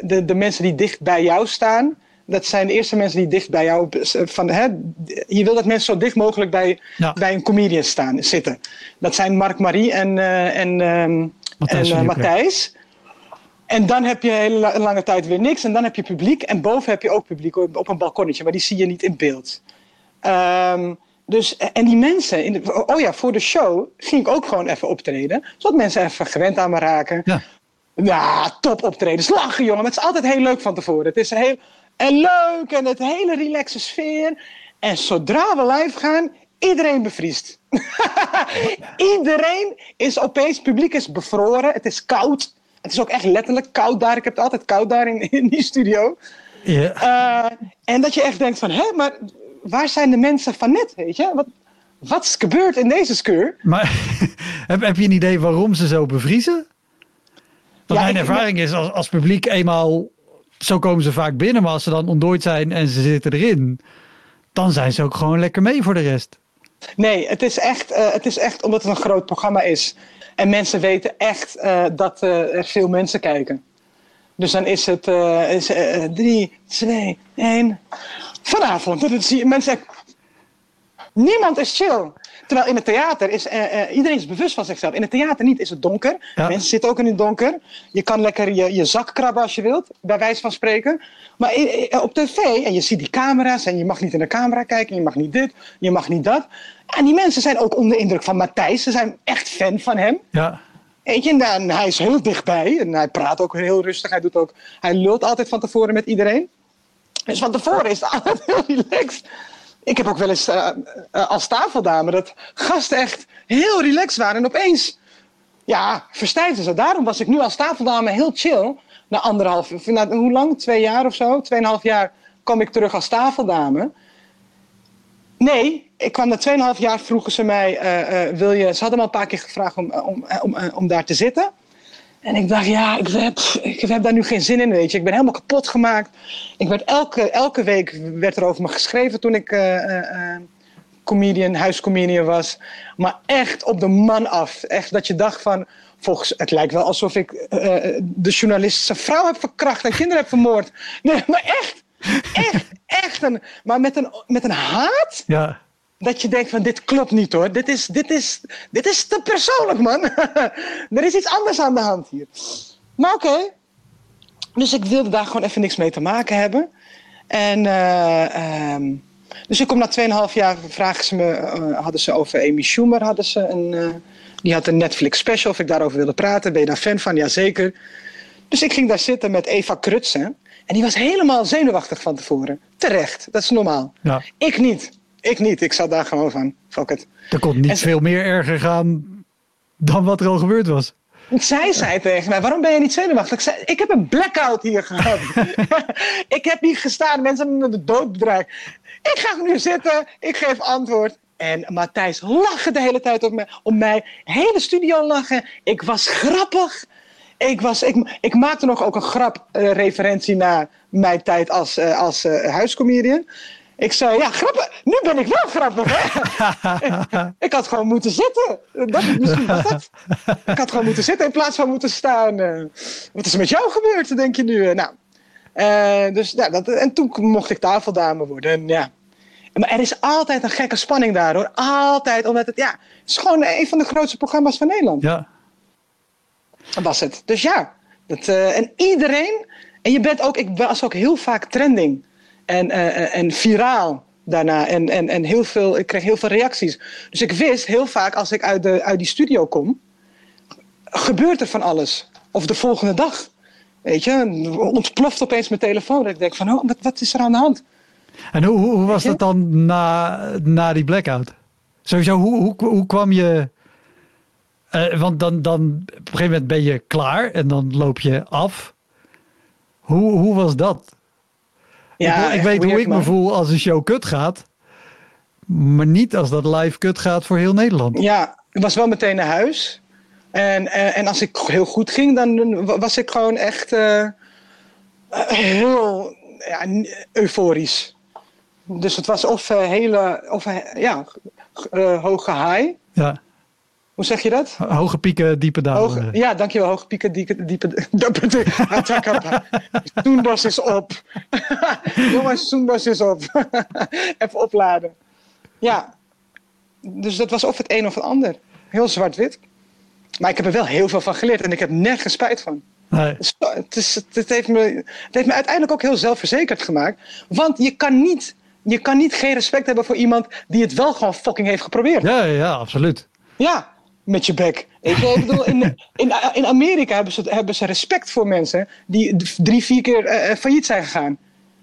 de, de mensen die dicht bij jou staan, dat zijn de eerste mensen die dicht bij jou. Van, hè, je wil dat mensen zo dicht mogelijk bij, bij een comedian staan, zitten. Dat zijn Mark Marie en, en, Matthijs. En, Matthijs. En dan heb je een hele lange tijd weer niks. En dan heb je publiek. En boven heb je ook publiek op een balkonnetje. Maar die zie je niet in beeld. Um, dus, en die mensen, in de, oh ja, voor de show ging ik ook gewoon even optreden. Zodat mensen even gewend aan me raken. Ja, ja top optreden. Lachen jongen, het is altijd heel leuk van tevoren. Het is heel en leuk en het hele relaxe sfeer. En zodra we live gaan, iedereen bevriest. [laughs] iedereen is opeens, publiek is bevroren. Het is koud. Het is ook echt letterlijk koud daar. Ik heb het altijd koud daar in, [laughs] in die studio. Ja. Uh, en dat je echt denkt van, hé, maar waar zijn de mensen van net, weet je? Wat, wat is gebeurd in deze skeur? Maar [laughs] heb, heb je een idee waarom ze zo bevriezen? Want mijn ervaring is, als, als publiek eenmaal, zo komen ze vaak binnen, maar als ze dan ontdooid zijn en ze zitten erin, dan zijn ze ook gewoon lekker mee voor de rest. Nee, het is echt, uh, het is echt omdat het een groot programma is. En mensen weten echt uh, dat uh, er veel mensen kijken. Dus dan is het is, drie, twee, één. Vanavond. Dat zie je mensen. Niemand is chill. Terwijl in het theater is uh, uh, iedereen is bewust van zichzelf. In het theater niet is het donker. Mensen zitten ook in het donker. Je kan lekker je, je zak krabben als je wilt, bij wijze van spreken. Maar op tv, en je ziet die camera's en je mag niet in de camera kijken, je mag niet dit, je mag niet dat. En die mensen zijn ook onder indruk van Matthijs. Ze zijn echt fan van hem. Ja. Weet je, en hij is heel dichtbij en hij praat ook heel rustig. Hij, doet ook, hij lult altijd van tevoren met iedereen. Dus van tevoren is het altijd [laughs] heel relaxed. Ik heb ook wel eens uh, uh, als tafeldame dat gasten echt heel relaxed waren. En opeens, ja, verstijfden ze. Daarom was ik nu als tafeldame heel chill. Na anderhalf, na, hoe lang? Twee jaar of zo? Tweeënhalf jaar kwam ik terug als tafeldame. Nee, ik kwam na tweeënhalf jaar, vroegen ze mij, uh, wil je... Ze hadden me al een paar keer gevraagd om, om, om, om daar te zitten. En ik dacht, ja, ik heb, ik heb daar nu geen zin in, weet je. Ik ben helemaal kapot gemaakt. Ik werd elke, elke week werd er over me geschreven toen ik uh, uh, comedian, huiscomedian was. Maar echt op de man af. Echt dat je dacht van, volgens, het lijkt wel alsof ik de journalist vrouw heb verkracht en kinderen heb vermoord. Nee, maar echt, echt, echt. Een, maar met een, met een haat. Ja dat je denkt van dit klopt niet hoor. Dit is, dit is, dit is te persoonlijk man. [laughs] er is iets anders aan de hand hier. Maar oké. Dus ik wilde daar gewoon even niks mee te maken hebben. En uh, um, dus ik kom na 2,5 jaar, vragen ze me, uh, hadden ze over Amy Schumer, hadden ze een, uh, die had een Netflix special of ik daarover wilde praten. Ben je daar fan van? Jazeker. Dus ik ging daar zitten met Eva Krutsen. En die was helemaal zenuwachtig van tevoren. Terecht, dat is normaal. Ja. Ik niet. Ik niet. Ik zat daar gewoon van. Fuck it. Er kon niet En ze- veel meer erger gaan dan wat er al gebeurd was. Zij zei tegen mij, waarom ben je niet zenuwachtig? Ik zei, ik heb een blackout hier gehad. [laughs] ik heb hier gestaan, mensen hebben me de dood bedreigd. Ik ga nu zitten, ik geef antwoord. En Matthijs lachte de hele tijd op me, om mij. Hele studio lachen. Ik was grappig. Ik, was, ik, ik maakte nog ook een grap eh, referentie naar mijn tijd als, eh, als eh, huiscomedian. Ik zei, ja, grappig. Nu ben ik wel grappig, hè? [laughs] ik had gewoon moeten zitten. Dat, misschien was dat. Ik had gewoon moeten zitten in plaats van moeten staan. eh. wat is er met jou gebeurd, denk je nu? Eh, nou, eh, dus, ja, dat, en toen mocht ik tafeldame worden. En, ja. Maar er is altijd een gekke spanning daar, hoor. Altijd, omdat het, ja, het is gewoon een van de grootste programma's van Nederland. Ja, was het. Dus ja, dat, en iedereen. En je bent ook, ik was ook heel vaak trending en, eh, en viraal daarna. En, en, en heel veel, ik kreeg heel veel reacties. Dus ik wist heel vaak als ik uit, de, uit die studio kom, gebeurt er van alles. Of de volgende dag. Weet je, ontploft opeens mijn telefoon. Dat ik denk van, oh, wat, wat is er aan de hand? en hoe, hoe hoe was dat dan na, na die blackout? Sowieso, hoe, hoe, hoe kwam je... eh, want dan, dan op een gegeven moment ben je klaar en dan loop je af. Hoe, hoe was dat? Ik, ik weet hoe ik me voel als een show kut gaat. Maar niet als dat live kut gaat voor heel Nederland. Ja, ik was wel meteen naar huis. En, en, en als ik heel goed ging, dan was ik gewoon echt eh, heel ja, euforisch. Dus het was of eh, hele, of eh, ja, eh, hoge high. Ja, Hoe zeg je dat? hoge pieken, diepe dalen. Hoge, ja, dankjewel. Hoge pieken, diepe, diepe, [laughs] diepe, Soenbos is op. [laughs] Jongens, Soenbos is op. [laughs] Even opladen. Ja, dus dat was of het een of het ander. Heel zwart-wit. Maar ik heb er wel heel veel van geleerd en ik heb nergens spijt van. Nee. Het, is, het, heeft me, het heeft me uiteindelijk ook heel zelfverzekerd gemaakt. Want je kan, niet, je kan niet geen respect hebben voor iemand die het wel gewoon fucking heeft geprobeerd. Ja, ja, ja, absoluut. Ja, met je bek. Ik, bedoel, in, in, in Amerika hebben ze, hebben ze respect voor mensen die drie, vier keer eh, eh, failliet zijn gegaan.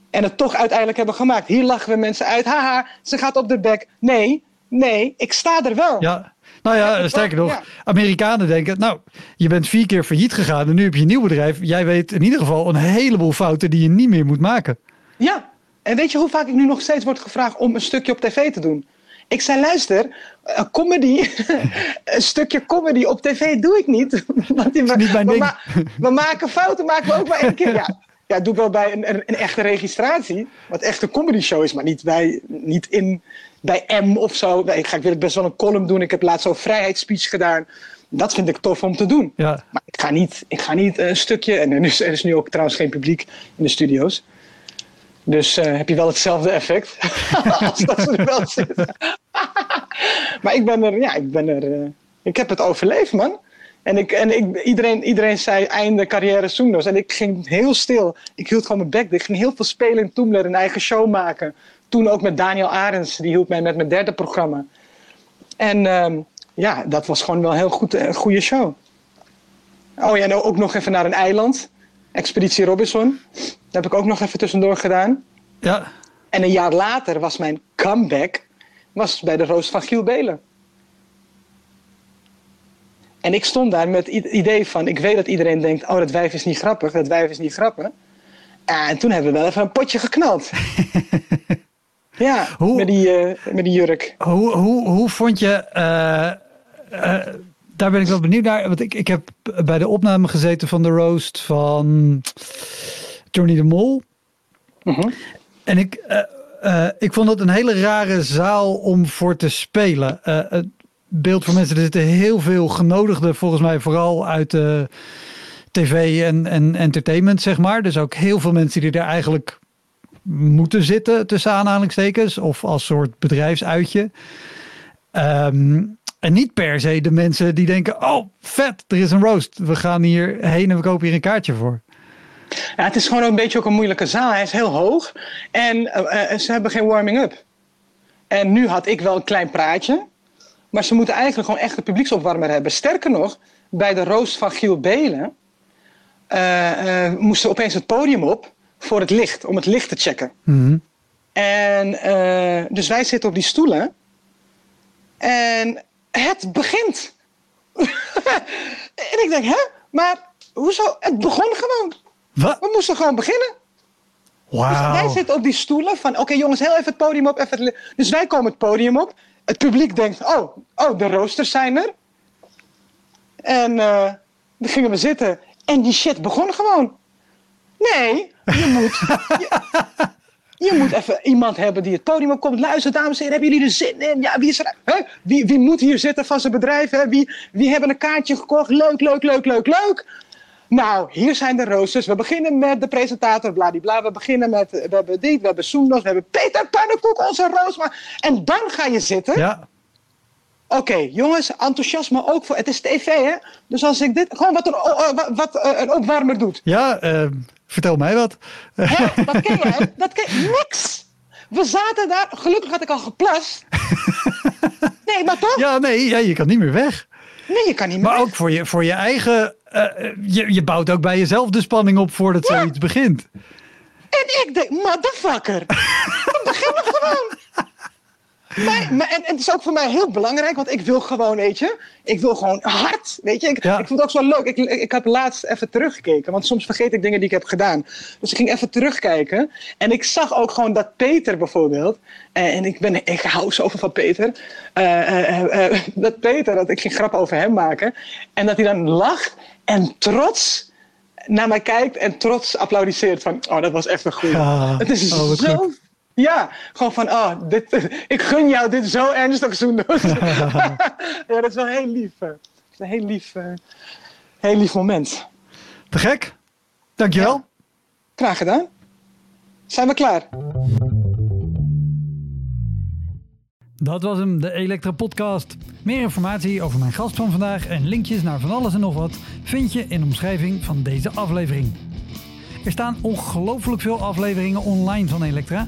En het toch uiteindelijk hebben gemaakt. Hier lachen we mensen uit. Haha, ze gaat op de bek. Nee, nee, ik sta er wel. Ja. Nou ja, Ja, sterker nog, ja. Amerikanen denken, nou, je bent vier keer failliet gegaan en nu heb je een nieuw bedrijf. Jij weet in ieder geval een heleboel fouten die je niet meer moet maken. Ja, en weet je hoe vaak ik nu nog steeds word gevraagd om een stukje op tv te doen? Ik zei, luister, een comedy, [laughs] een stukje comedy op tv doe ik niet. [laughs] Want die, niet we, ma- we maken fouten, maken we ook maar één keer. Ja, ja doe ik wel bij een, een, een echte registratie, wat echt een comedy show is, maar niet bij, niet in, bij M of zo. Ik, ga, ik wil best wel een column doen, ik heb laatst zo'n vrijheidsspeech gedaan. Dat vind ik tof om te doen. Ja, Maar ik ga niet, ik ga niet een stukje. En er is, er is nu ook trouwens geen publiek in de studio's. Dus eh, heb je wel hetzelfde effect. [laughs] Als dat er wel [laughs] maar ik ben er, ja, ik ben er. eh, ik heb het overleefd, man. En, ik, en ik, iedereen, iedereen zei einde carrière Soendos. En ik ging heel stil. Ik hield gewoon mijn bek. Ik ging heel veel spelen in Toemler, een eigen show maken. Toen ook met Daniel Arends, die hielp mij met mijn derde programma. En ehm, ja, dat was gewoon wel heel goed, een goede show. Oh ja, en ook nog even naar een eiland. Expeditie Robinson. Dat heb ik ook nog even tussendoor gedaan. ja. En een jaar later was mijn comeback was bij de Roos van Giel Belen. En ik stond daar met het idee van, ik weet dat iedereen denkt, oh dat wijf is niet grappig, dat wijf is niet grappig. En toen hebben we wel even een potje geknald. [laughs] ja, Hoe- met, die, eh, met die jurk. Hoe, hoe, hoe vond je, eh, eh, daar ben ik wel benieuwd naar, want ik, ik heb bij de opname gezeten van de roast van Johnny de Mol. Mhm. En ik, eh, eh, ik vond het een hele rare zaal om voor te spelen. Eh, het beeld voor mensen, er zitten heel veel genodigden, volgens mij vooral uit de tv en, en entertainment, zeg maar. Dus ook heel veel mensen die er eigenlijk moeten zitten, tussen aanhalingstekens, of als soort bedrijfsuitje. Ehm, en niet per se de mensen die denken, oh vet, er is een roast. We gaan hier heen en we kopen hier een kaartje voor. Ja, het is gewoon een beetje ook een moeilijke zaal. Hij is heel hoog en eh, eh, ze hebben geen warming-up. En nu had ik wel een klein praatje, maar ze moeten eigenlijk gewoon echt een publieksopwarmer hebben. Sterker nog, bij de roast van Giel Belen eh, eh, moesten we opeens het podium op, voor het licht, om het licht te checken. Mhm. En dus wij zitten op die stoelen. En het begint. [laughs] en ik denk, hè? Maar hoezo? Het begon gewoon. Wat? We moesten gewoon beginnen. Dus wij zitten op die stoelen van, oké jongens, heel even het podium op. Even dus wij komen het podium op. Het publiek denkt, oh, oh de roosters zijn er. En eh dan gingen we zitten. En die shit begon gewoon. Nee, je [laughs] moet, je, je moet even iemand hebben die het podium opkomt. Luister, dames en heren, hebben jullie er zin in? Ja, wie is er? Hè? Wie, wie moet hier zitten van zijn bedrijf? Hè? Wie, wie hebben een kaartje gekocht? Leuk, leuk, leuk, leuk, leuk. Nou, hier zijn de roosters. We beginnen met de presentator, bladibla. We beginnen met, we hebben dit, we hebben Soendos, we hebben Peter Pannenkoek, onze roos. Maar... En dan ga je zitten. Ja. Oké, jongens, enthousiasme ook voor. Het is tv, hè? Dus als ik dit. Gewoon wat een, wat, eh, een opwarmer doet. Ja, eh, vertel mij wat. Hè? Dat ken je? Dat ken Niks! We zaten daar. Gelukkig had ik al geplast. [laughs] Nee, maar toch? Ja, nee, ja, je kan niet meer weg. Nee, je kan niet meer. Maar weg. ook voor je, voor je eigen... eh, je, je bouwt ook bij jezelf de spanning op voordat Ja. zoiets begint. En ik denk, motherfucker. [laughs] We beginnen gewoon. Maar, maar, en, en het is ook voor mij heel belangrijk, want ik wil gewoon, weet je, ik wil gewoon hard, weet je. Ik, Ja. ik vond het ook zo leuk. Ik, ik, ik had laatst even teruggekeken, want soms vergeet ik dingen die ik heb gedaan. Dus ik ging even terugkijken en ik zag ook gewoon dat Peter bijvoorbeeld, eh, en ik, ben, ik hou zoveel van Peter, eh, eh, dat Peter, dat ik ging grappen over hem maken, en dat hij dan lacht en trots naar mij kijkt en trots applaudisseert van, oh, dat was echt een goeie. Het is Oh, zo... Ja, gewoon van, oh, dit, [laughs] ik gun jou dit zo ernstig doen. [laughs] ja, dat is wel heel lief. eh. Dat is een heel lief, eh, heel lief moment. Te gek. Dankjewel. Graag gedaan. Zijn we klaar? Dat was hem, de Elektra Podcast. Meer informatie over mijn gast van vandaag en linkjes naar van alles en nog wat vind je in de omschrijving van deze aflevering. Er staan ongelooflijk veel afleveringen online van Elektra.